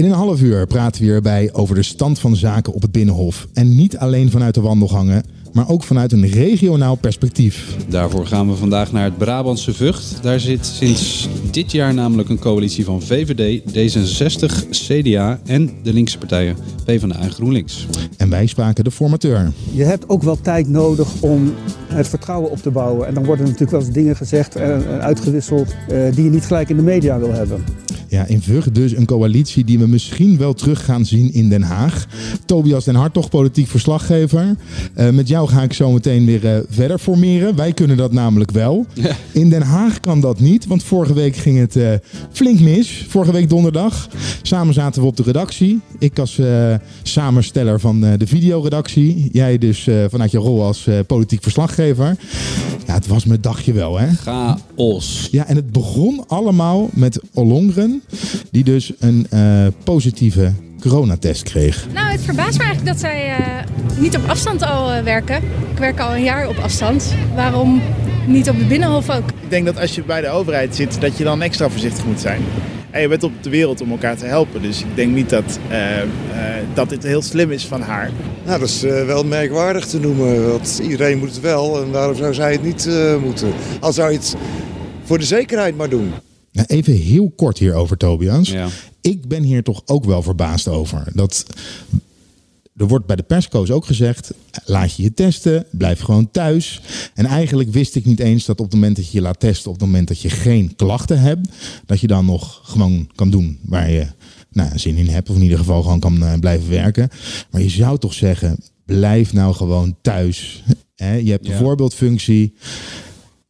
In een half uur praten we hierbij over de stand van zaken op het Binnenhof. En niet alleen vanuit de wandelgangen, maar ook vanuit een regionaal perspectief. Daarvoor gaan we vandaag naar het Brabantse Vught. Daar zit sinds dit jaar namelijk een coalitie van VVD, D66, CDA en de linkse partijen PvdA en GroenLinks. En wij spraken de formateur. Je hebt ook wel tijd nodig om het vertrouwen op te bouwen. En dan worden natuurlijk wel eens dingen gezegd en uitgewisseld eh, die je niet gelijk in de media wil hebben. Ja, in Vught dus een coalitie die we misschien wel terug gaan zien in Den Haag. Tobias Den Hartog, politiek verslaggever. Uh, met jou ga ik zo meteen weer uh, verder formeren. Wij kunnen dat namelijk wel. Ja. In Den Haag kan dat niet, want vorige week ging het uh, flink mis. Vorige week donderdag. Samen zaten we op de redactie. Ik als samensteller van de videoredactie. Jij dus vanuit je rol als politiek verslaggever. Ja, het was mijn dagje wel, hè? Chaos. Ja, en het begon allemaal met Olongren, die dus een uh, positieve coronatest kreeg. Nou, het verbaast me eigenlijk dat zij uh, niet op afstand al uh, werken. Ik werk al een jaar op afstand. Waarom niet op de Binnenhof ook? Ik denk dat als je bij de overheid zit, dat je dan extra voorzichtig moet zijn. En je bent op de wereld om elkaar te helpen. Dus ik denk niet dat, uh, uh, dat dit heel slim is van haar. Nou, dat is uh, wel merkwaardig te noemen. Want iedereen moet het wel en waarom zou zij het niet moeten? Al zou je het voor de zekerheid maar doen. Nou, even heel kort hierover, Tobias. Ja. Ik ben hier toch ook wel verbaasd over. Dat er wordt bij de persco's ook gezegd: laat je je testen, blijf gewoon thuis. En eigenlijk wist ik niet eens dat op het moment dat je je laat testen, op het moment dat je geen klachten hebt, dat je dan nog gewoon kan doen waar je nou, zin in hebt, of in ieder geval gewoon kan uh, blijven werken. Maar je zou toch zeggen: blijf nou gewoon thuis. He, je hebt de ja. voorbeeldfunctie.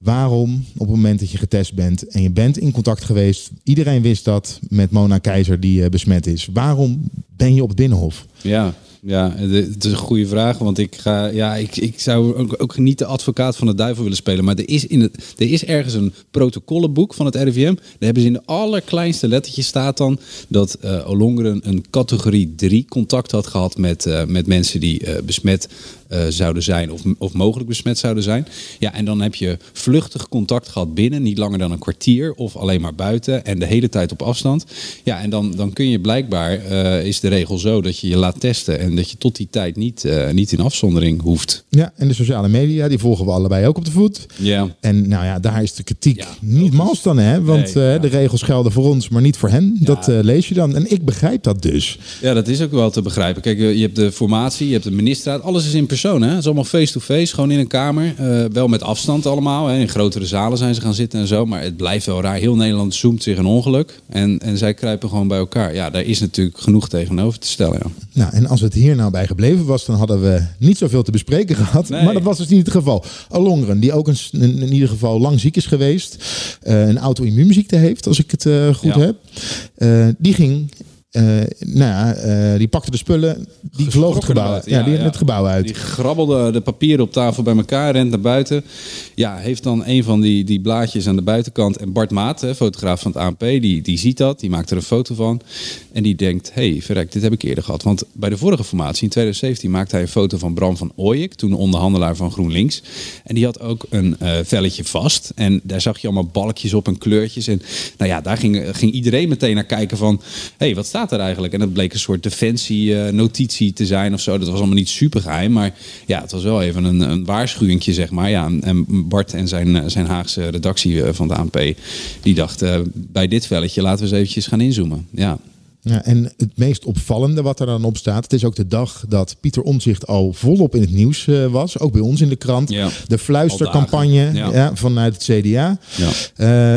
Waarom op het moment dat je getest bent en je bent in contact geweest, iedereen wist dat met Mona Keizer die uh, besmet is. Waarom ben je op het binnenhof? Ja, ja, het is een goede vraag. Want ik, ga, ja, ik, ik zou ook, niet de advocaat van de duivel willen spelen. Maar er is, in het, er is ergens een protocollenboek van het RIVM. Daar hebben ze in de allerkleinste lettertjes staat dan dat uh, Olongeren een categorie 3 contact had gehad met, uh, met mensen die uh, besmet uh, zouden zijn of, of mogelijk besmet zouden zijn. Ja, en dan heb je vluchtig contact gehad binnen, niet langer dan een kwartier of alleen maar buiten en de hele tijd op afstand. Ja, en dan, dan kun je blijkbaar, uh, is de regel zo dat je je laat testen en dat je tot die tijd niet, uh, niet in afzondering hoeft. Ja, en de sociale media, die volgen we allebei ook op de voet. Ja. En nou ja, daar is de kritiek ja, niet mals dan, hè? Want nee, ja. de regels gelden voor ons, maar niet voor hen. Ja. Dat lees je dan. En ik begrijp dat dus. Ja, dat is ook wel te begrijpen. Kijk, je hebt de formatie, je hebt de ministerraad, alles is in persoon, hè? Het is allemaal face-to-face, -face, gewoon in een kamer. Uh, wel met afstand allemaal. Hè. In grotere zalen zijn ze gaan zitten en zo. Maar het blijft wel raar. Heel Nederland zoomt zich een ongeluk. En, en zij kruipen gewoon bij elkaar. Ja, daar is natuurlijk genoeg tegenover te stellen. Ja. Nou, en als het hier nou bij gebleven was, dan hadden we niet zoveel te bespreken gehad. Nee. Maar dat was dus niet het geval. Alongeren, die ook een, in ieder geval lang ziek is geweest. Uh, een auto-immuunziekte heeft, als ik het uh, goed ja. heb. die ging uh, nou ja, uh, die pakte de spullen, die vloog het gebouw uit. Ja, ja, die ja. het gebouw uit. Die grabbelde de papieren op tafel bij elkaar, rent naar buiten. Ja, heeft dan een van die, die blaadjes aan de buitenkant. En Bart Maat, hè, fotograaf van het ANP, die, die ziet dat. Die maakt er een foto van. En die denkt, hé, hey, verrek, dit heb ik eerder gehad. Want bij de vorige formatie, in 2017, maakte hij een foto van Bram van Ooyek. Toen de onderhandelaar van GroenLinks. En die had ook een uh, velletje vast. En daar zag je allemaal balkjes op en kleurtjes. En nou ja, daar ging, ging iedereen meteen naar kijken van... hé, hey, wat staat eigenlijk? En dat bleek een soort defensie-notitie uh, te zijn of zo. Dat was allemaal niet super geheim, maar ja, het was wel even een, een zeg maar. Ja, en Bart en zijn, zijn Haagse redactie van de ANP, die dachten uh, bij dit velletje laten we eens eventjes gaan inzoomen. Ja. Ja, en het meest opvallende wat er dan op staat, het is ook de dag dat Pieter Omtzigt al volop in het nieuws uh, was, ook bij ons in de krant. Ja. De fluistercampagne ja. ja. vanuit het CDA. Uh,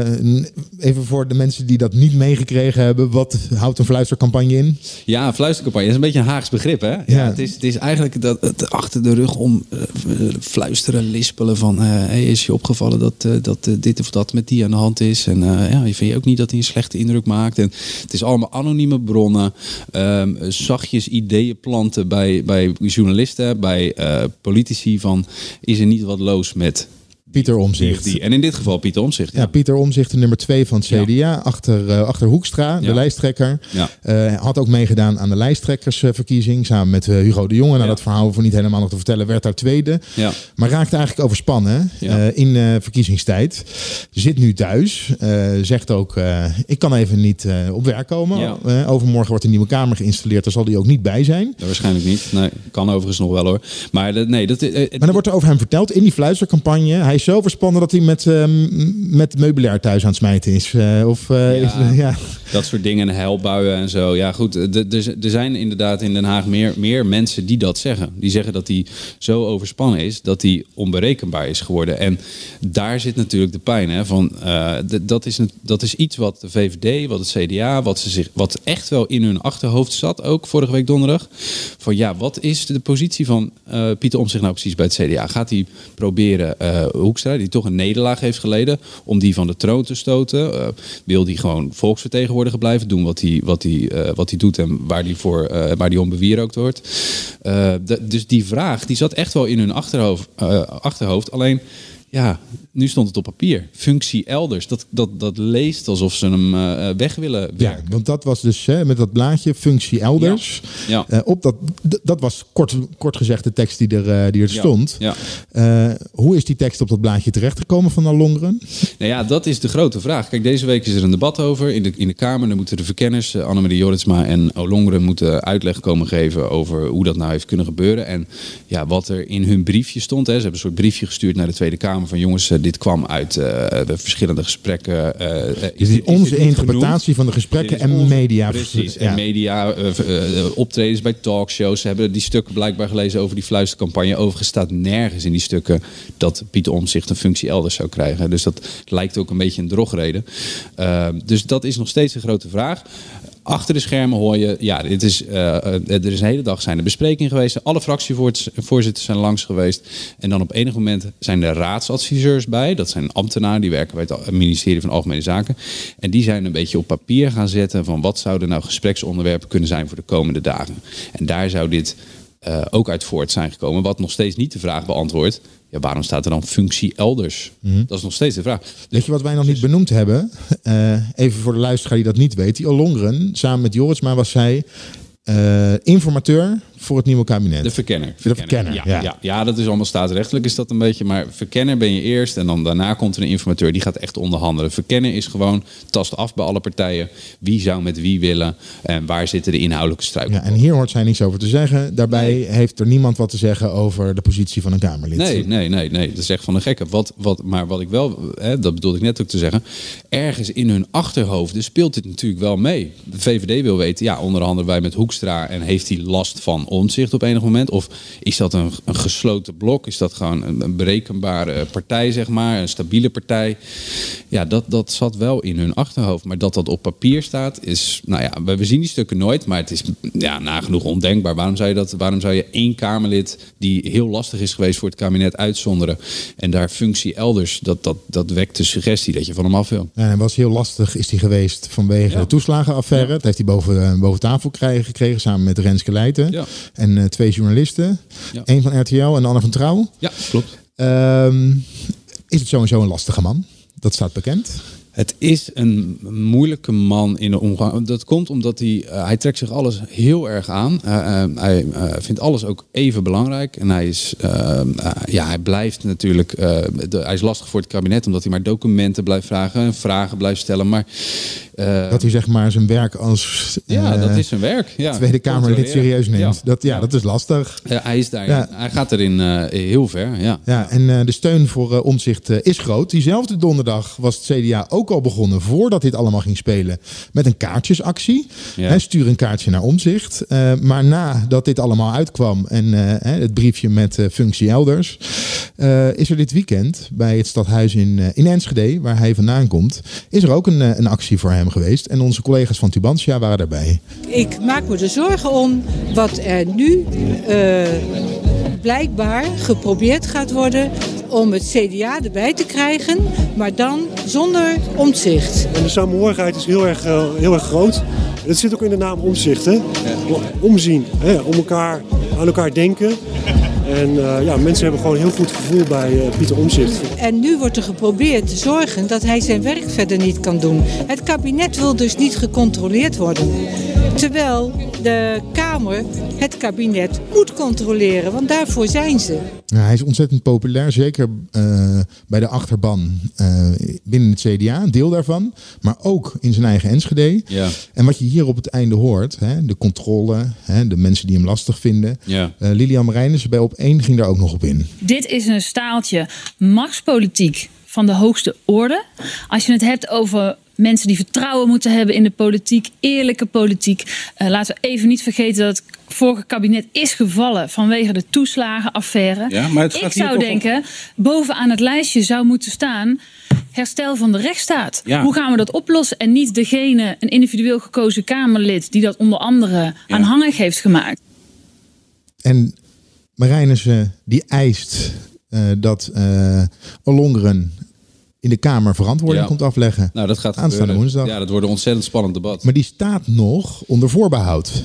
even voor de mensen die dat niet meegekregen hebben, wat houdt een fluistercampagne in? Ja, een fluistercampagne is een beetje een Haags begrip, hè? Ja, het, is, het is eigenlijk dat het achter de rug om uh, fluisteren, lispelen van, hey, is je opgevallen dat, dat dit of dat met die aan de hand is? En ja, je vindt je ook niet dat hij een slechte indruk maakt? En het is allemaal anoniem bronnen, um, zachtjes ideeën planten bij, bij journalisten, bij uh, politici van is er niet wat loos met Pieter Omzicht. En in dit geval Pieter Omzicht. Ja, ja Pieter Omzicht, de nummer twee van het CDA, achter, uh, achter Hoekstra, de lijsttrekker. Uh, had ook meegedaan aan de lijsttrekkersverkiezing samen met uh, Hugo de Jonge. Nou, dat verhaal hoeven we niet helemaal nog te vertellen, werd daar tweede. Maar raakte eigenlijk overspannen in verkiezingstijd. Zit nu thuis, zegt ook, ik kan even niet op werk komen. overmorgen wordt een nieuwe kamer geïnstalleerd, daar zal hij ook niet bij zijn. waarschijnlijk niet. Nee, kan overigens nog wel hoor. Maar, nee, dat, maar dan wordt er over hem verteld in die fluistercampagne. Hij zo verspannen dat hij met, uh, met meubilair thuis aan het smijten is. Uh, of, uh, ja, is, ja, Dat soort dingen, heilbuien en zo. Ja, goed. Er zijn inderdaad in Den Haag meer, meer mensen die dat zeggen. Die zeggen dat hij zo overspannen is dat hij onberekenbaar is geworden. En daar zit natuurlijk de pijn. Hè, van, dat, is, dat is iets wat de VVD, wat het CDA, wat, ze zich, wat echt wel in hun achterhoofd zat, ook vorige week donderdag. Van ja, wat is de positie van Pieter Omtzigt nou precies bij het CDA? Gaat hij proberen Die toch een nederlaag heeft geleden, om die van de troon te stoten? Uh, wil die gewoon volksvertegenwoordiger blijven doen wat hij, wat hij, uh, wat doet en waar die, voor, uh, waar die om bewierookt wordt? dus die vraag die zat echt wel in hun achterhoofd. achterhoofd alleen ja, nu stond het op papier. Functie elders. Dat, dat, dat leest alsof ze hem uh, weg willen werken. Ja, want dat was dus hè, met dat blaadje functie elders. Ja. Uh, op dat, dat was kort, kort gezegd de tekst die er, uh, die er stond. Ja. hoe is die tekst op dat blaadje terechtgekomen van Alongeren? Nou ja, dat is de grote vraag. Kijk, deze week is er een debat over in de, in de Kamer. Dan moeten de verkenners, Annemarie Jorritsma en Olongeren, moeten uitleg komen geven over hoe dat nou heeft kunnen gebeuren. En ja, wat er in hun briefje stond. Hè. Ze hebben een soort briefje gestuurd naar de Tweede Kamer van jongens, eh, dit kwam uit uh, verschillende gesprekken. Uh, is, is onze interpretatie van de gesprekken en media. Precies, en media optredens bij talkshows. Ze hebben die stukken blijkbaar gelezen over die fluistercampagne. Overigens staat nergens in die stukken dat Pieter Omzicht een functie elders zou krijgen. Dus dat lijkt ook een beetje een drogreden. dus dat is nog steeds een grote vraag. Achter de schermen hoor je, ja, dit is, uh, er is een hele dag zijn er besprekingen geweest. Alle fractievoorzitters zijn langs geweest. En dan op enig moment zijn er raadsadviseurs bij. Dat zijn ambtenaren die werken bij het ministerie van Algemene Zaken. En die zijn een beetje op papier gaan zetten van wat zouden nou gespreksonderwerpen kunnen zijn voor de komende dagen. En daar zou dit uh, ook uit voort zijn gekomen. Wat nog steeds niet de vraag beantwoordt. Ja, waarom staat er dan functie elders? Mm Dat is nog steeds de vraag. Weet je wat wij nog niet benoemd hebben? Uh, even voor de luisteraar die dat niet weet. Die Olongren, samen met Joris, maar was zij uh, informateur voor het nieuwe kabinet. De verkenner. De verkenner, ja, ja. ja. dat is allemaal staatsrechtelijk is dat een beetje. Maar verkenner ben je eerst en dan daarna komt er een informateur. Die gaat echt onderhandelen. Verkennen is gewoon tast af bij alle partijen. Wie zou met wie willen en waar zitten de inhoudelijke struiken. Ja, en hier hoort zij niks over te zeggen. Daarbij heeft er niemand wat te zeggen over de positie van een Kamerlid. Nee, nee, nee. nee. Dat is echt van een gekke. Wat, wat, maar wat ik wel, hè, dat bedoelde ik net ook te zeggen. Ergens in hun achterhoofden speelt dit natuurlijk wel mee. De VVD wil weten, ja, onderhandelen wij met Hoekstra en heeft hij last van omzicht op enig moment? Of is dat een, een gesloten blok? Is dat gewoon een, een, berekenbare partij, zeg maar? Een stabiele partij? Ja, dat, dat zat wel in hun achterhoofd. Maar dat dat op papier staat, is... Nou ja, we zien die stukken nooit, maar het is ja, nagenoeg ondenkbaar. Waarom zou je dat... Waarom zou je één Kamerlid die heel lastig is geweest voor het kabinet uitzonderen en daar functie elders, dat, dat, dat wekt de suggestie dat je van hem af wil. Ja, was heel lastig is hij geweest vanwege de toeslagenaffaire. Dat heeft hij boven, eh, boven tafel gekregen samen met Renske Leijten. Ja. En uh, twee journalisten. Ja. Eén van RTL en de ander van Trouw. Ja, klopt. Um, is het sowieso een lastige man? Dat staat bekend. Het is een moeilijke man in de omgang. Dat komt omdat hij, uh, hij trekt zich alles heel erg aan. Uh, uh, hij vindt alles ook even belangrijk. En hij is, ja, hij blijft natuurlijk, de, hij is lastig voor het kabinet omdat hij maar documenten blijft vragen en vragen blijft stellen. Maar dat hij zeg maar zijn werk als ja, dat is zijn werk. Ja. Tweede Kamerlid serieus neemt. Ja. Dat, ja, dat is lastig. Ja, hij is daar. Ja. Hij gaat erin heel ver. Ja, ja en de steun voor omzicht is groot. Diezelfde donderdag was het CDA ook al begonnen voordat dit allemaal ging spelen met een kaartjesactie. He, stuur een kaartje naar omzicht. maar nadat dit allemaal uitkwam en het briefje met functie elders, is er dit weekend bij het stadhuis in, in Enschede, waar hij vandaan komt, is er ook een, een actie voor hem geweest. En onze collega's van Tubantia waren daarbij. Ik maak me er zorgen om wat er nu uh, blijkbaar geprobeerd gaat worden om het CDA erbij te krijgen, maar dan zonder omzicht. En de samenhorigheid is heel erg, uh, heel erg groot. Dat zit ook in de naam omzicht, hè? Omzien, hè? om elkaar, aan elkaar denken. En uh, ja, mensen hebben gewoon een heel goed gevoel bij uh, Pieter Omzicht. En nu wordt er geprobeerd te zorgen dat hij zijn werk verder niet kan doen. Het kabinet wil dus niet gecontroleerd worden. Terwijl de Kamer het kabinet moet controleren, want daarvoor zijn ze. Ja, hij is ontzettend populair, zeker uh, bij de achterban uh, binnen het CDA, een deel daarvan, maar ook in zijn eigen Enschede. Ja. En wat je hier op het einde hoort, hè, de controle, hè, de mensen die hem lastig vinden. Ja. Uh, Lilian Marijnissen bij op één ging daar ook nog op in. Dit is een staaltje machtspolitiek van de hoogste orde. Als je het hebt over mensen die vertrouwen moeten hebben in de politiek, eerlijke politiek. Uh, laten we even niet vergeten dat het vorige kabinet is gevallen vanwege de toeslagenaffaire. Ja, maar het gaat Ik zou denken, bovenaan het lijstje zou moeten staan herstel van de rechtsstaat. Ja. Hoe gaan we dat oplossen en niet degene, een individueel gekozen Kamerlid, die dat onder andere aanhangig heeft gemaakt. En Marijnissen die eist uh, dat uh, Ollongren in de Kamer verantwoording Ja. komt afleggen. Nou, dat gaat Aanstaande gebeuren. woensdag. Ja, dat wordt een ontzettend spannend debat. Maar die staat nog onder voorbehoud.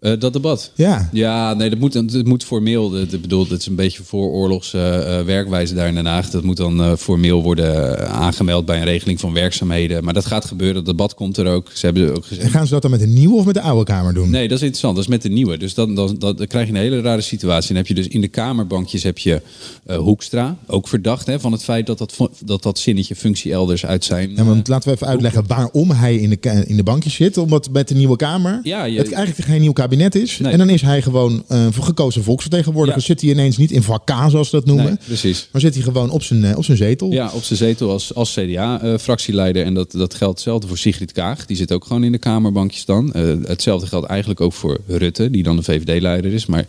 Eh, dat debat? Ja. Ja, nee, dat moet, dat moet formeel. Ik bedoel, dat is een beetje vooroorlogs eh, eh, werkwijze daar in Den Haag. Dat moet dan formeel worden aangemeld bij een regeling van werkzaamheden. Maar dat gaat gebeuren. Dat debat komt er ook. Ze hebben ook gezegd. En gaan ze dat dan met de nieuwe of met de oude Kamer doen? Nee, dat is interessant. Dat is met de nieuwe. Dus dan, dan, dan, dan krijg je een hele rare situatie. Dan heb je dus in de Kamerbankjes heb je Hoekstra. Ook verdacht hè, van het feit dat dat, dat dat zinnetje functie elders uit zijn. Ja, want laten we even uitleggen waarom hij in de, in de bankjes zit. Omdat met de nieuwe Kamer Ja, je- het eigenlijk geen nieuw kabinet is. Nee. En dan is hij gewoon voor gekozen volksvertegenwoordiger. Ja. Zit hij ineens niet in vak K, zoals ze dat noemen. Nee, precies. Maar zit hij gewoon op zijn, eh, op zijn zetel. Ja, op zijn zetel als, als CDA-fractieleider. en dat, dat geldt hetzelfde voor Sigrid Kaag. Die zit ook gewoon in de Kamerbankjes dan. Eh, hetzelfde geldt eigenlijk ook voor Rutte, die dan de VVD-leider is. Maar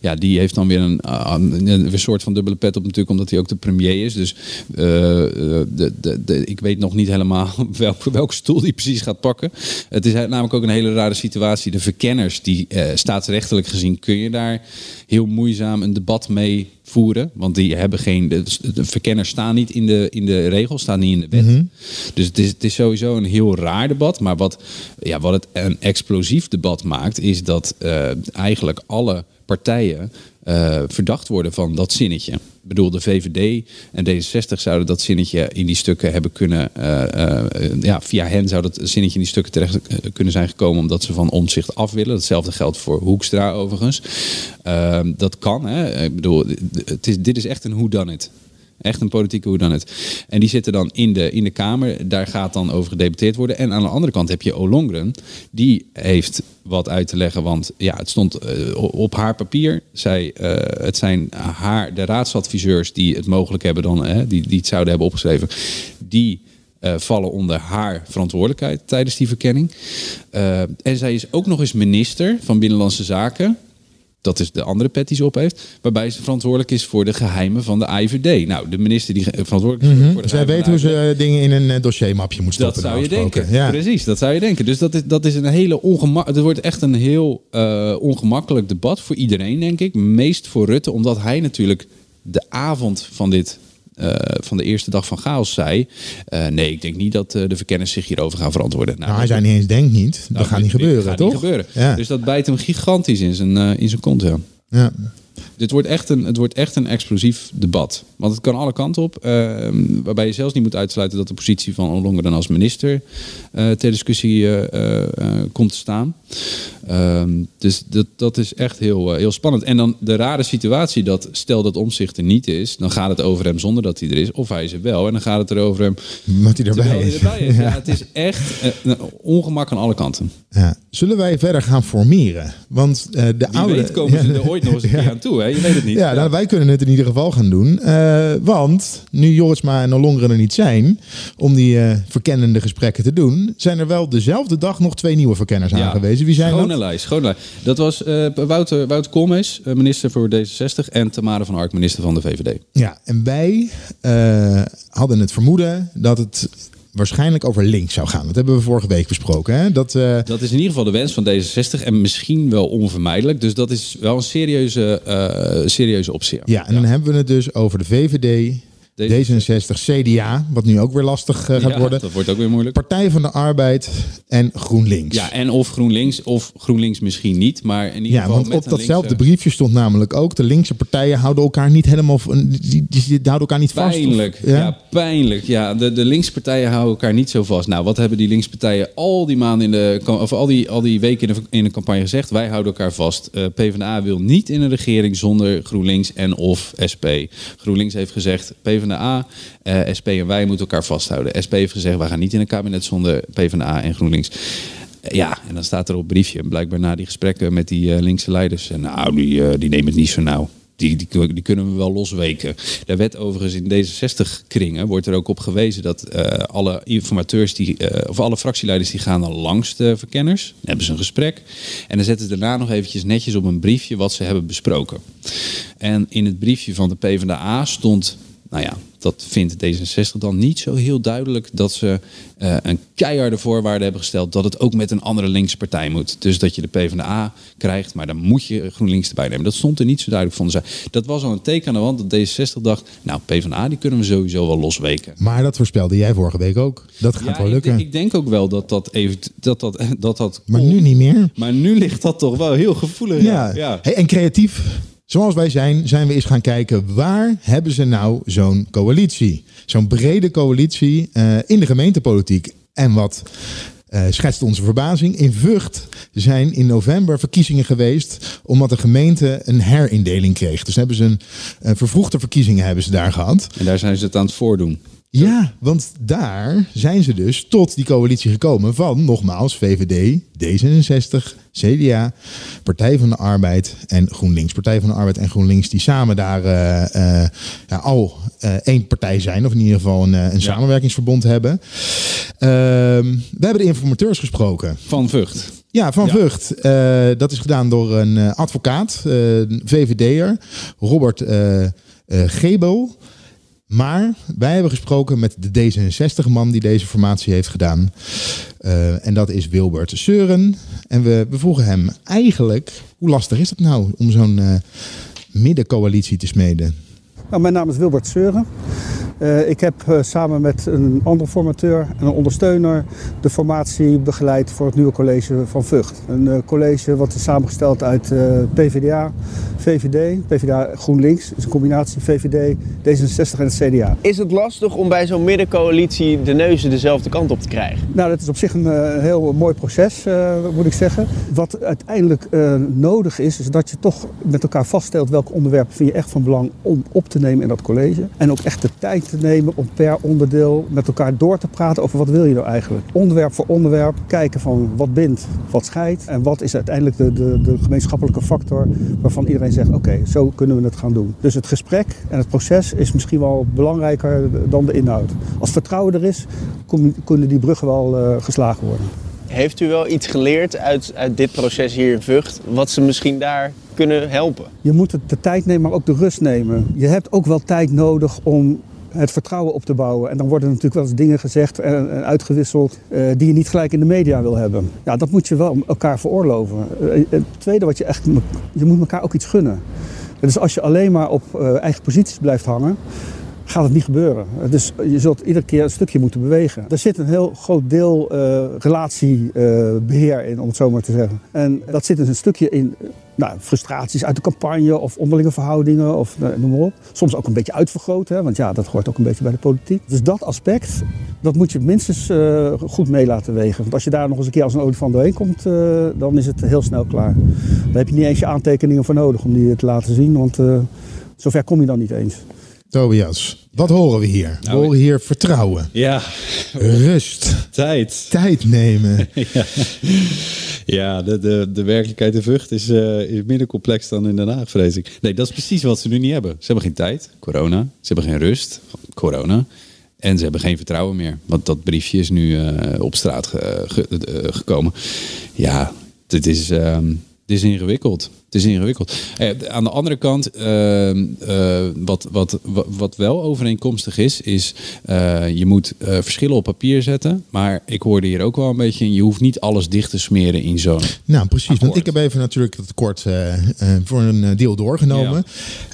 ja, die heeft dan weer een, een, een soort van dubbele pet op natuurlijk... omdat hij ook de premier is. Dus de, de, de, ik weet nog niet helemaal welke, welke stoel die precies gaat pakken. Het is namelijk ook een hele rare situatie. De verkenners, die eh, staatsrechtelijk gezien... kun je daar heel moeizaam een debat mee voeren. Want die hebben geen. De, de verkenners staan niet in de, in de regels, staan niet in de wet. Mhm. Dus het is, het is sowieso een heel raar debat. Maar wat, ja, wat het een explosief debat maakt, is dat eh, eigenlijk alle partijen eh, verdacht worden van dat zinnetje. Ik bedoel, de VVD en D66 zouden dat zinnetje in die stukken hebben kunnen. eh, eh, ja, via hen zou dat zinnetje in die stukken terecht kunnen zijn gekomen. omdat ze van omzicht af willen. Hetzelfde geldt voor Hoekstra overigens. Ehm, dat kan, hè. Ik bedoel, het is, dit is echt een hoe dan het. Echt een politieke hoe dan het. En die zitten dan in de, in de Kamer. Daar gaat dan over gedebatteerd worden. En aan de andere kant heb je Olongren. Die heeft wat uit te leggen. Want ja, het stond eh, op haar papier. Zij, eh, het zijn haar, de raadsadviseurs die het mogelijk hebben dan, eh, die, die het zouden hebben opgeschreven. Die eh, vallen onder haar verantwoordelijkheid tijdens die verkenning. En zij is ook nog eens minister van Binnenlandse Zaken. Dat is de andere pet die ze op heeft. Waarbij ze verantwoordelijk is voor de geheimen van de IVD. Nou, de minister die verantwoordelijk is Mhm. voor de Zij geheimen weet hoe ze eh, dingen in een eh, dossiermapje moet dat stoppen. zou je denken. Ja. Precies, dat zou je denken. Dus dat is, dat is een hele ongemak. Het wordt echt een heel eh, ongemakkelijk debat voor iedereen, denk ik. Meest voor Rutte, omdat hij natuurlijk de avond van dit. Eh, van de eerste dag van chaos zei. eh, nee, ik denk niet dat eh, de verkenners zich hierover gaan verantwoorden. Nou, hij zei niet eens denk niet. dat nou, gaat niet gebeuren, gaat toch? Niet gebeuren. Ja. Dus dat bijt hem gigantisch in zijn, in zijn kont. Ja. Ja. Dit wordt echt een, het wordt echt een explosief debat. Want het kan alle kanten op. eh, waarbij je zelfs niet moet uitsluiten dat de positie van Ollongren als minister eh, ter discussie eh, eh, komt te staan. Ehm, dus dat, dat is echt heel, heel spannend. En dan de rare situatie dat stel dat omzicht er niet is, dan gaat het over hem zonder dat hij er is. Of hij is er wel en dan gaat het er over hem Wat hij erbij is. erbij is. Ja, het is echt een ongemak aan alle kanten. Ja. Zullen wij verder gaan formeren? Want de Wie oude... weet komen ze er ooit nog eens een keer aan Hè? Je weet het niet. Ja, nou, wij kunnen het in ieder geval gaan doen. Eh, want nu Jorisma en Ollongren er niet zijn om die eh, verkennende gesprekken te doen, zijn er wel dezelfde dag nog twee nieuwe verkenners Ja. aangewezen. Wie zijn schone dat? lijst, schone lijst. Dat was eh, Wouter, Wouter Koolmees, minister voor D66... en Tamara van Ark, minister van de VVD. Ja, en wij hadden het vermoeden dat het waarschijnlijk over links zou gaan. Dat hebben we vorige week besproken. Hè? Dat, eh, Dat is in ieder geval de wens van D66 en misschien wel onvermijdelijk. Dus dat is wel een serieuze, eh serieuze optie. ja, en dan hebben we het dus over de VVD D66, CDA, wat nu ook weer lastig eh, gaat Ja, worden. dat wordt ook weer moeilijk. Partij van de Arbeid en GroenLinks. Ja, en of GroenLinks, of GroenLinks misschien niet, maar in ieder Ja, geval want met op datzelfde linkse- briefje stond namelijk ook... de linkse partijen houden elkaar niet helemaal... Die, die, die houden elkaar niet vast. of- Pijnlijk, ja? pijnlijk. Ja, de, de linkse partijen houden elkaar niet zo vast. Nou, wat hebben die linkse partijen al die maanden in de, of al die, al die weken in de, in de campagne gezegd? Wij houden elkaar vast. Eh, PvdA wil niet in een regering zonder GroenLinks en of SP. GroenLinks heeft gezegd, PvdA, eh, SP en wij moeten elkaar vasthouden. SP heeft gezegd, wij gaan niet in een kabinet zonder PvdA en GroenLinks. Eh, Ja, en dan staat er op briefje. Blijkbaar na die gesprekken met die eh, linkse leiders. Nou, die, die nemen het niet zo nauw. Die, die, kunnen we wel losweken. Daar werd overigens in D66-kringen wordt er ook op gewezen dat alle informateurs die, of alle fractieleiders die gaan dan langs de verkenners. Hebben ze een gesprek. En dan zetten ze daarna nog eventjes netjes op een briefje wat ze hebben besproken. En in het briefje van de PvdA stond, nou ja, dat vindt D66 dan niet zo heel duidelijk dat ze eh, een keiharde voorwaarde hebben gesteld dat het ook met een andere linkse partij moet. Dus dat je de PvdA krijgt, maar dan moet je GroenLinks erbij nemen. Dat stond er niet zo duidelijk, vonden zij. Dat was al een teken aan de wand dat D66 dacht, nou PvdA die kunnen we sowieso wel losweken. Maar dat voorspelde jij vorige week ook. Dat gaat Ja, wel ik, lukken. ik denk ook wel dat dat even dat dat dat dat. maar nu niet meer. Maar nu ligt dat toch wel heel gevoelig. Ja. ja. Hey, en creatief, zoals wij zijn, zijn we eens gaan kijken... waar hebben ze nou zo'n coalitie? Zo'n brede coalitie eh, in de gemeentepolitiek. En wat eh, schetst onze verbazing? In Vught zijn in november verkiezingen geweest... omdat de gemeente een herindeling kreeg. Dus hebben ze een, een vervroegde verkiezingen hebben ze daar gehad. En daar zijn ze het aan het voordoen. Ja, want daar zijn ze dus tot die coalitie gekomen van, nogmaals, VVD, D66, CDA, Partij van de Arbeid en GroenLinks. Partij van de Arbeid en GroenLinks die samen daar eh, eh, ja, al eh, één partij zijn, of in ieder geval een, een samenwerkingsverbond hebben. Ehm, we hebben de informateurs gesproken. Van Vught. Ja, van Ja. Vught. Dat is gedaan door een advocaat, een VVD'er, Robert Gebel. Maar wij hebben gesproken met de D66-man die deze formatie heeft gedaan. Eh, en dat is Wilbert Seuren. En we, we vroegen hem eigenlijk, hoe lastig is het nou om zo'n eh, middencoalitie te smeden? Nou, mijn naam is Wilbert Seuren. Eh, ik heb eh, samen met een andere formateur en een ondersteuner de formatie begeleid voor het nieuwe college van Vught. Een eh, college wat is samengesteld uit PvdA, VVD, PvdA GroenLinks, is een combinatie VVD, D66 en het CDA. Is het lastig om bij zo'n middencoalitie de neuzen dezelfde kant op te krijgen? Nou, dat is op zich een heel mooi proces, moet ik zeggen. Wat uiteindelijk nodig is, is dat je toch met elkaar vaststelt welke onderwerpen vind je echt van belang om op te nemen in dat college. En ook echt de tijd te nemen om per onderdeel met elkaar door te praten over wat wil je nou eigenlijk. Onderwerp voor onderwerp, kijken van wat bindt, wat scheidt en wat is uiteindelijk de, de, de gemeenschappelijke factor waarvan iedereen zegt oké, zo kunnen we het gaan doen. Dus het gesprek en het proces is misschien wel belangrijker dan de inhoud. Als vertrouwen er is, kunnen die bruggen wel eh, geslagen worden. Heeft u wel iets geleerd uit, uit dit proces hier in Vught, wat ze misschien daar kunnen helpen? Je moet de tijd nemen, maar ook de rust nemen. Je hebt ook wel tijd nodig om het vertrouwen op te bouwen. En dan worden natuurlijk wel eens dingen gezegd en, uitgewisseld eh, die je niet gelijk in de media wil hebben. Ja, dat moet je wel elkaar veroorloven. Eh, het tweede wat je echt, je moet elkaar ook iets gunnen. Dus als je alleen maar op eh, eigen posities blijft hangen, gaat het niet gebeuren. Dus je zult iedere keer een stukje moeten bewegen. Er zit een heel groot deel eh, relatiebeheer in, om het zo maar te zeggen. En dat zit dus een stukje in eh, nou, frustraties uit de campagne of onderlinge verhoudingen of noem maar op. Soms ook een beetje uitvergroot, hè, want ja, dat hoort ook een beetje bij de politiek. Dus dat aspect, dat moet je minstens eh, goed mee laten wegen. Want als je daar nog eens een keer als een olifant doorheen komt, eh, dan is het heel snel klaar. Daar heb je niet eens je aantekeningen voor nodig om die te laten zien, want eh, zover kom je dan niet eens. Tobias, wat horen we hier? We Nou, horen hier vertrouwen, Ja. rust, Tijd. tijd nemen. ja, ja de, de, de werkelijkheid in Vught is, eh, is minder complex dan in Den Haag, vrees ik. Nee, dat is precies wat ze nu niet hebben. Ze hebben geen tijd, corona. Ze hebben geen rust, corona. En ze hebben geen vertrouwen meer. Want dat briefje is nu eh, op straat ge- ge- eh, gekomen. Ja, dit is, ehm, dit is ingewikkeld. Het is ingewikkeld. Eh, aan de andere kant, ehm, eh, wat, wat, wat, wel overeenkomstig is, is eh, je moet eh, verschillen op papier zetten. Maar ik hoorde hier ook wel een beetje je hoeft niet alles dicht te smeren in zo'n Nou, precies. Want ik heb even natuurlijk het kort voor een deel doorgenomen.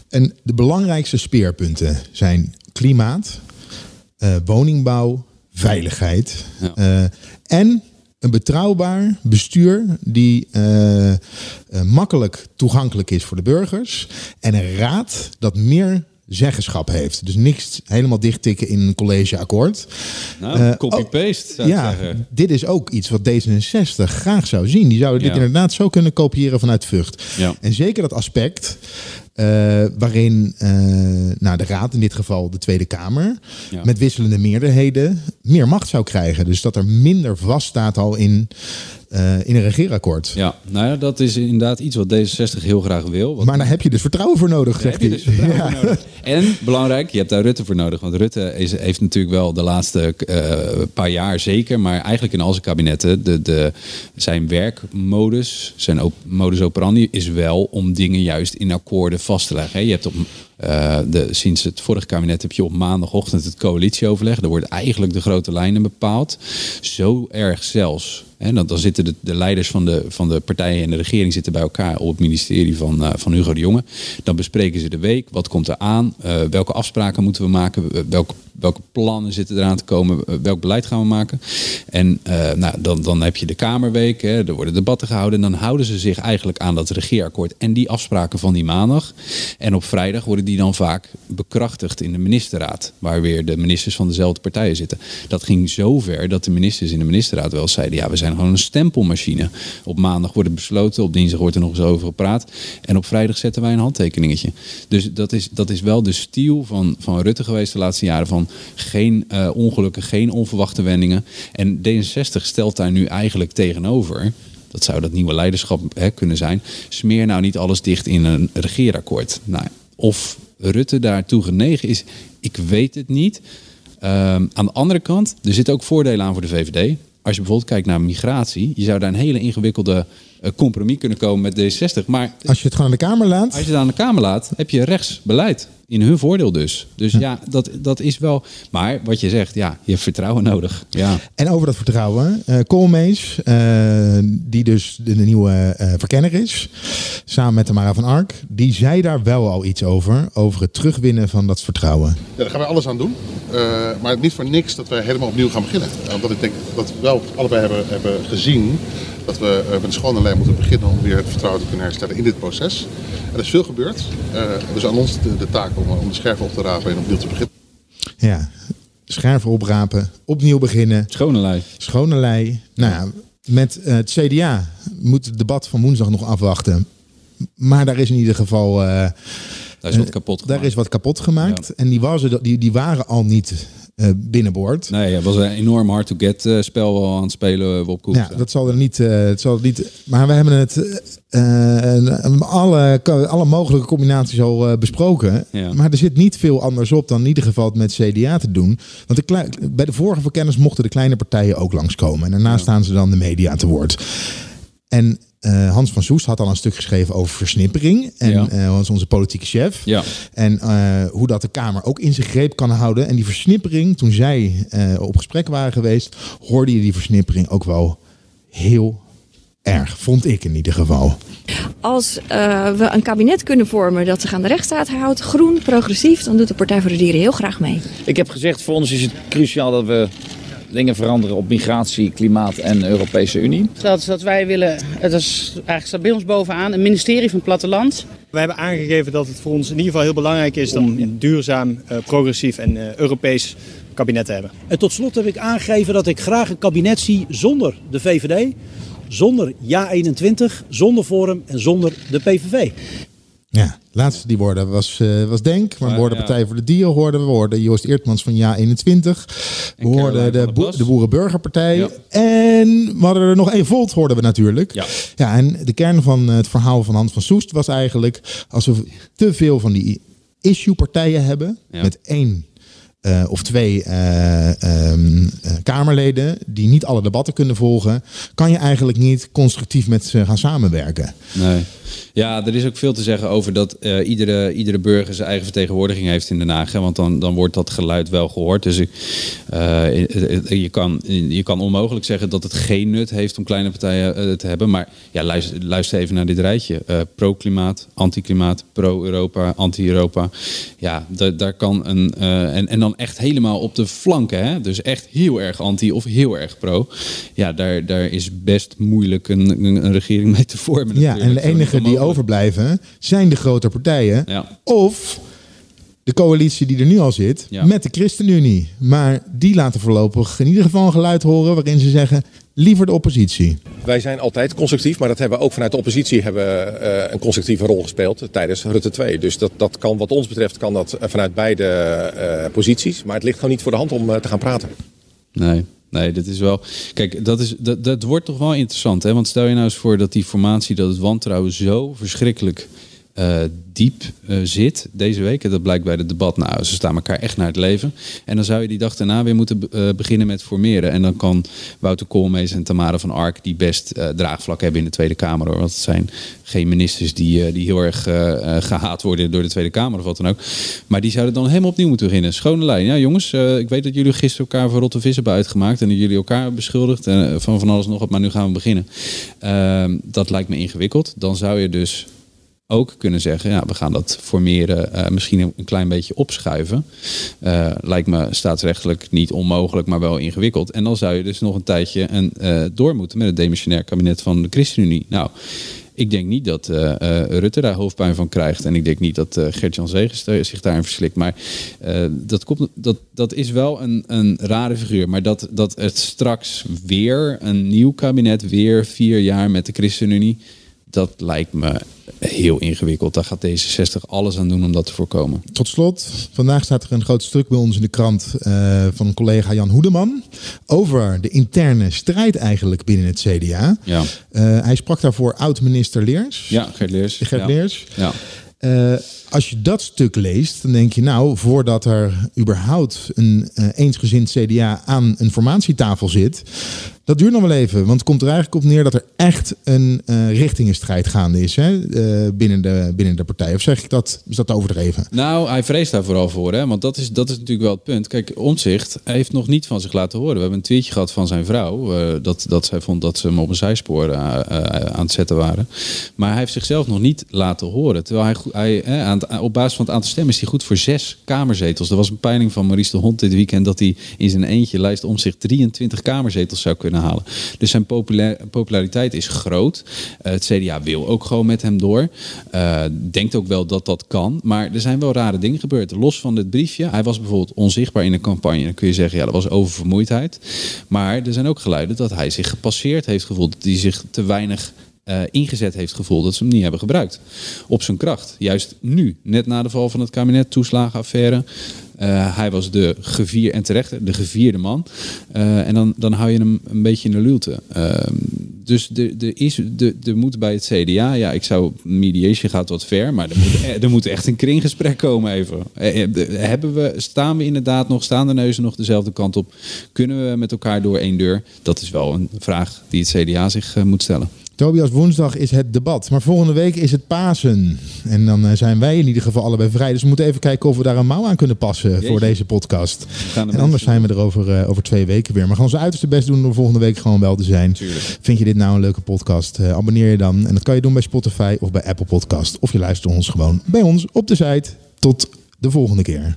En de belangrijkste speerpunten zijn klimaat, woningbouw, veiligheid en een betrouwbaar bestuur die eh, eh, makkelijk toegankelijk is voor de burgers en een raad dat meer zeggenschap heeft. Dus niks helemaal dichttikken in een collegeakkoord. Nou, Eh, copy-paste zou ik ja, zeggen. dit is ook iets wat D66 graag zou zien. Die zouden dit Ja. inderdaad zo kunnen kopiëren vanuit Vught. Ja. En zeker dat aspect eh, waarin eh, nou, de Raad, in dit geval de Tweede Kamer, Ja. met wisselende meerderheden meer macht zou krijgen. Dus dat er minder vaststaat al in, eh, in een regeerakkoord. Ja, nou ja, dat is inderdaad iets wat D66 heel graag wil. Wat Maar daar heb je dus vertrouwen voor nodig, Daar zegt hij. dus vertrouwen Ja. nodig. En belangrijk, je hebt daar Rutte voor nodig. Want Rutte is, heeft natuurlijk wel de laatste eh, paar jaar zeker, maar eigenlijk in al zijn kabinetten, de, de, zijn werkmodus, zijn op, modus operandi is wel om dingen juist in akkoorden vast te leggen. hè. Je hebt op, eh, sinds het vorige kabinet heb je op maandagochtend het coalitieoverleg. Daar wordt eigenlijk de grote lijnen bepaald. Zo erg zelfs. Hè, dan, zitten de, de leiders van de, van de partijen en de regering zitten bij elkaar op het ministerie van, eh, van Hugo de Jonge. Dan bespreken ze de week. Wat komt er aan? Eh, welke afspraken moeten we maken? Welke, welke plannen zitten eraan te komen? Welk beleid gaan we maken? En nou, dan, dan heb je de Kamerweek. Hè, er worden debatten gehouden. En dan houden ze zich eigenlijk aan dat regeerakkoord en die afspraken van die maandag. En op vrijdag worden die dan vaak bekrachtigd in de ministerraad. Waar weer de ministers van dezelfde partijen zitten. Dat ging zo ver dat de ministers in de ministerraad wel zeiden... ja, we zijn gewoon een stempelmachine. Op maandag wordt het besloten, op dinsdag wordt er nog eens over gepraat. En op vrijdag zetten wij een handtekeningetje. Dus dat is, dat is wel de stiel van, van Rutte geweest de laatste jaren. Van geen eh, ongelukken, geen onverwachte wendingen. En D66 stelt daar nu eigenlijk tegenover... Dat zou dat nieuwe leiderschap hè, kunnen zijn. Smeer nou niet alles dicht in een regeerakkoord. Nou, of Rutte daartoe genegen is, ik weet het niet. Ehm, aan de andere kant, er zitten ook voordelen aan voor de VVD. Als je bijvoorbeeld kijkt naar migratie, je zou daar een hele ingewikkelde eh, compromis kunnen komen met D60. Maar Als je het gewoon aan de Kamer laat. als je het aan de Kamer laat, heb je rechtsbeleid. In hun voordeel dus. Dus ja, dat, dat is wel. Maar wat je zegt, ja, je hebt vertrouwen nodig. Ja. En over dat vertrouwen. eh Koolmees, eh, die dus de, de nieuwe eh, verkenner is, samen met Tamara van Ark, die zei daar wel al iets over. Over het terugwinnen van dat vertrouwen. Ja, daar gaan wij alles aan doen. Eh, maar niet voor niks dat we helemaal opnieuw gaan beginnen. Eh, Omdat ik denk dat we wel allebei hebben, hebben gezien dat we eh, met een schone lijn moeten beginnen om weer het vertrouwen te kunnen herstellen in dit proces. Er is veel gebeurd. Eh, dus aan ons de, de taak om, om de scherven op te rapen en opnieuw te beginnen. Ja, scherven oprapen, opnieuw beginnen. Schone lei. Schone lei. Nou ja, met eh, het CDA moet het debat van woensdag nog afwachten. Maar daar is in ieder geval... eh, Daar is wat kapot Daar is wat kapot gemaakt. En die, was er, die, die waren al niet eh, binnenboord. Nee, het was een enorm hard-to-get eh, spel wel aan het spelen, Bob Koek. Ja, dat zal er niet. eh, het zal er niet maar we hebben het. eh, eh, alle, alle mogelijke combinaties al eh, besproken. Ja. Maar er zit niet veel anders op dan in ieder geval het met CDA te doen. Want de bij de vorige verkenners mochten de kleine partijen ook langskomen. En daarna staan ze dan de media te woord. En eh, Hans van Soest had al een stuk geschreven over versnippering. En Ja. eh, was onze politieke chef. Ja. En eh, hoe dat de Kamer ook in zijn greep kan houden. En die versnippering, toen zij eh, op gesprek waren geweest, hoorde je die versnippering ook wel heel erg. Vond ik in ieder geval. Als eh, we een kabinet kunnen vormen dat zich aan de rechtsstaat houdt, groen, progressief, dan doet de Partij voor de Dieren heel graag mee. Ik heb gezegd, voor ons is het cruciaal dat we dingen veranderen op migratie, klimaat en Europese Unie. Dat is dat wij willen, het is eigenlijk staat bij ons bovenaan, een ministerie van platteland. We hebben aangegeven dat het voor ons in ieder geval heel belangrijk is om een duurzaam, eh, progressief en eh, Europees kabinet te hebben. En tot slot heb ik aangegeven dat ik graag een kabinet zie zonder de VVD, zonder Ja21, zonder Forum en zonder de PVV. Ja, laatste die woorden was, eh, was Denk. Maar we hoorden ja. Partij voor de Dieren hoorden. We hoorden Joost Eertmans van Ja21. We hoorden de, boe- de Boerenburgerpartij. En we hadden er nog één Volt hoorden we natuurlijk. Ja. ja, en de kern van het verhaal van Hans van Soest was eigenlijk... als we te veel van die issue-partijen hebben... Met één eh, of twee eh, ehm, eh, Kamerleden die niet alle debatten kunnen volgen, kan je eigenlijk niet constructief met ze gaan samenwerken. Nee. Ja, er is ook veel te zeggen over dat eh, iedere, iedere burger zijn eigen vertegenwoordiging heeft in Den Haag. Hè, want dan, dan wordt dat geluid wel gehoord. Dus ik, eh, je, kan, je kan onmogelijk zeggen dat het geen nut heeft om kleine partijen eh, te hebben. Maar ja, luister, luister even naar dit rijtje. Pro-klimaat, anti-klimaat, pro-Europa, anti-Europa. Ja, da- daar kan een... en, en dan echt helemaal op de flanken. Hè? Dus echt heel erg anti of heel erg pro. Ja, daar, daar is best moeilijk een, een, een regering mee te vormen. Ja, en de enige die mogelijk. overblijven zijn de grote partijen. Ja. Of de coalitie die er nu al zit Ja. met de ChristenUnie. Maar die laten voorlopig in ieder geval een geluid horen waarin ze zeggen liever de oppositie. Wij zijn altijd constructief, maar dat hebben we ook vanuit de oppositie hebben, we, eh, een constructieve rol gespeeld tijdens Rutte 2. Dus dat, dat kan wat ons betreft kan dat eh, vanuit beide eh, posities. Maar het ligt gewoon niet voor de hand om te gaan praten. Nee, nee, dit is wel. Kijk, dat, is, dat, dat wordt toch wel interessant. Hè? Want stel je nou eens voor dat die formatie, dat het wantrouwen zo verschrikkelijk eh, diep eh, zit deze week. En dat blijkt bij het debat. Nou, ze staan elkaar echt naar het leven. En dan zou je die dag daarna weer moeten eh, beginnen met formeren. En dan kan Wouter Koolmees en Tamara van Ark, die best draagvlak hebben in de Tweede Kamer. Hoor. Want het zijn geen ministers die, die heel erg eh, eh, gehaat worden door de Tweede Kamer of wat dan ook. Maar die zouden dan helemaal opnieuw moeten beginnen. Schone lijn. Ja, jongens, ik weet dat jullie gisteren elkaar voor rotte vis hebben uitgemaakt. En dat jullie elkaar beschuldigd eh, van van alles en nog wat. Maar nu gaan we beginnen. Ehm, dat lijkt me ingewikkeld. Dan zou je dus ook kunnen zeggen, ja, we gaan dat formeren eh, misschien een, klein beetje opschuiven. Eh, lijkt me staatsrechtelijk niet onmogelijk, maar wel ingewikkeld. En dan zou je dus nog een tijdje en, eh, door moeten met het demissionair kabinet van de ChristenUnie. Nou, ik denk niet dat Rutte daar hoofdpijn van krijgt. En ik denk niet dat eh Gert-Jan Zegers zich daarin verslikt. Maar dat, komt, dat, dat is wel een, een rare figuur. Maar dat, dat het straks weer een nieuw kabinet, weer vier jaar met de ChristenUnie... dat lijkt me heel ingewikkeld. Daar gaat D66 alles aan doen om dat te voorkomen. Tot slot, vandaag staat er een groot stuk bij ons in de krant eh, van een collega Jan Hoedeman over de interne strijd eigenlijk binnen het CDA. Ja, Eh, hij sprak daarvoor oud-minister Leers. ja Gert Leers. Gert ja. Leers. Ja. Eh, als je dat stuk leest, dan denk je nou, voordat er überhaupt een eensgezind CDA aan een formatietafel zit, dat duurt nog wel even. Want het komt er eigenlijk op neer dat er echt een eh richtingenstrijd gaande is hè, eh, binnen, de, binnen de partij. Of zeg ik dat, is dat overdreven? Nou, hij vreest daar vooral voor, hè? want dat is, dat is natuurlijk wel het punt. Kijk, Omtzigt heeft nog niet van zich laten horen. We hebben een tweetje gehad van zijn vrouw, eh, dat, dat zij vond dat ze hem op een zijspoor aan het zetten waren. Maar hij heeft zichzelf nog niet laten horen. Terwijl hij, hij aan op basis van het aantal stemmen is hij goed voor zes kamerzetels. Er was een peiling van Maurice de Hond dit weekend dat hij in zijn eentje lijst om zich 23 kamerzetels zou kunnen halen. Dus zijn populariteit is groot. Eh, het CDA wil ook gewoon met hem door. Eh, denkt ook wel dat dat kan. Maar er zijn wel rare dingen gebeurd. Los van dit briefje. Hij was bijvoorbeeld onzichtbaar in de campagne. Dan kun je zeggen, ja, dat was oververmoeidheid. Maar er zijn ook geluiden dat hij zich gepasseerd heeft gevoeld. Dat hij zich te weinig eh, ingezet heeft gevoeld dat ze hem niet hebben gebruikt. Op zijn kracht. Juist nu, net na de val van het kabinet, toeslagenaffaire. Eh, hij was de gevier en terecht de gevierde man. Eh, en dan, dan hou je hem een beetje in de luwte. Ehm, dus er de, is, de, de moet bij het CDA, ja, ik zou mediation gaat wat ver, maar er moet, er echt een kringgesprek komen even. De- Hebben we, staan we inderdaad nog, staan de neuzen nog dezelfde kant op? Kunnen we met elkaar door één deur? Dat is wel een vraag die het CDA zich moet stellen. Tobias, woensdag is het debat. Maar volgende week is het Pasen. En dan eh, zijn wij in ieder geval allebei vrij. Dus we moeten even kijken of we daar een mouw aan kunnen passen voor deze podcast. En anders zijn we er over, eh, over twee weken weer. Maar we gaan onze uiterste best doen om volgende week gewoon wel te zijn. Vind je dit nou een leuke podcast? Eh, abonneer je dan. En dat kan je doen bij Spotify of bij Apple Podcast. Of je luistert ons gewoon bij ons op de site. Tot de volgende keer.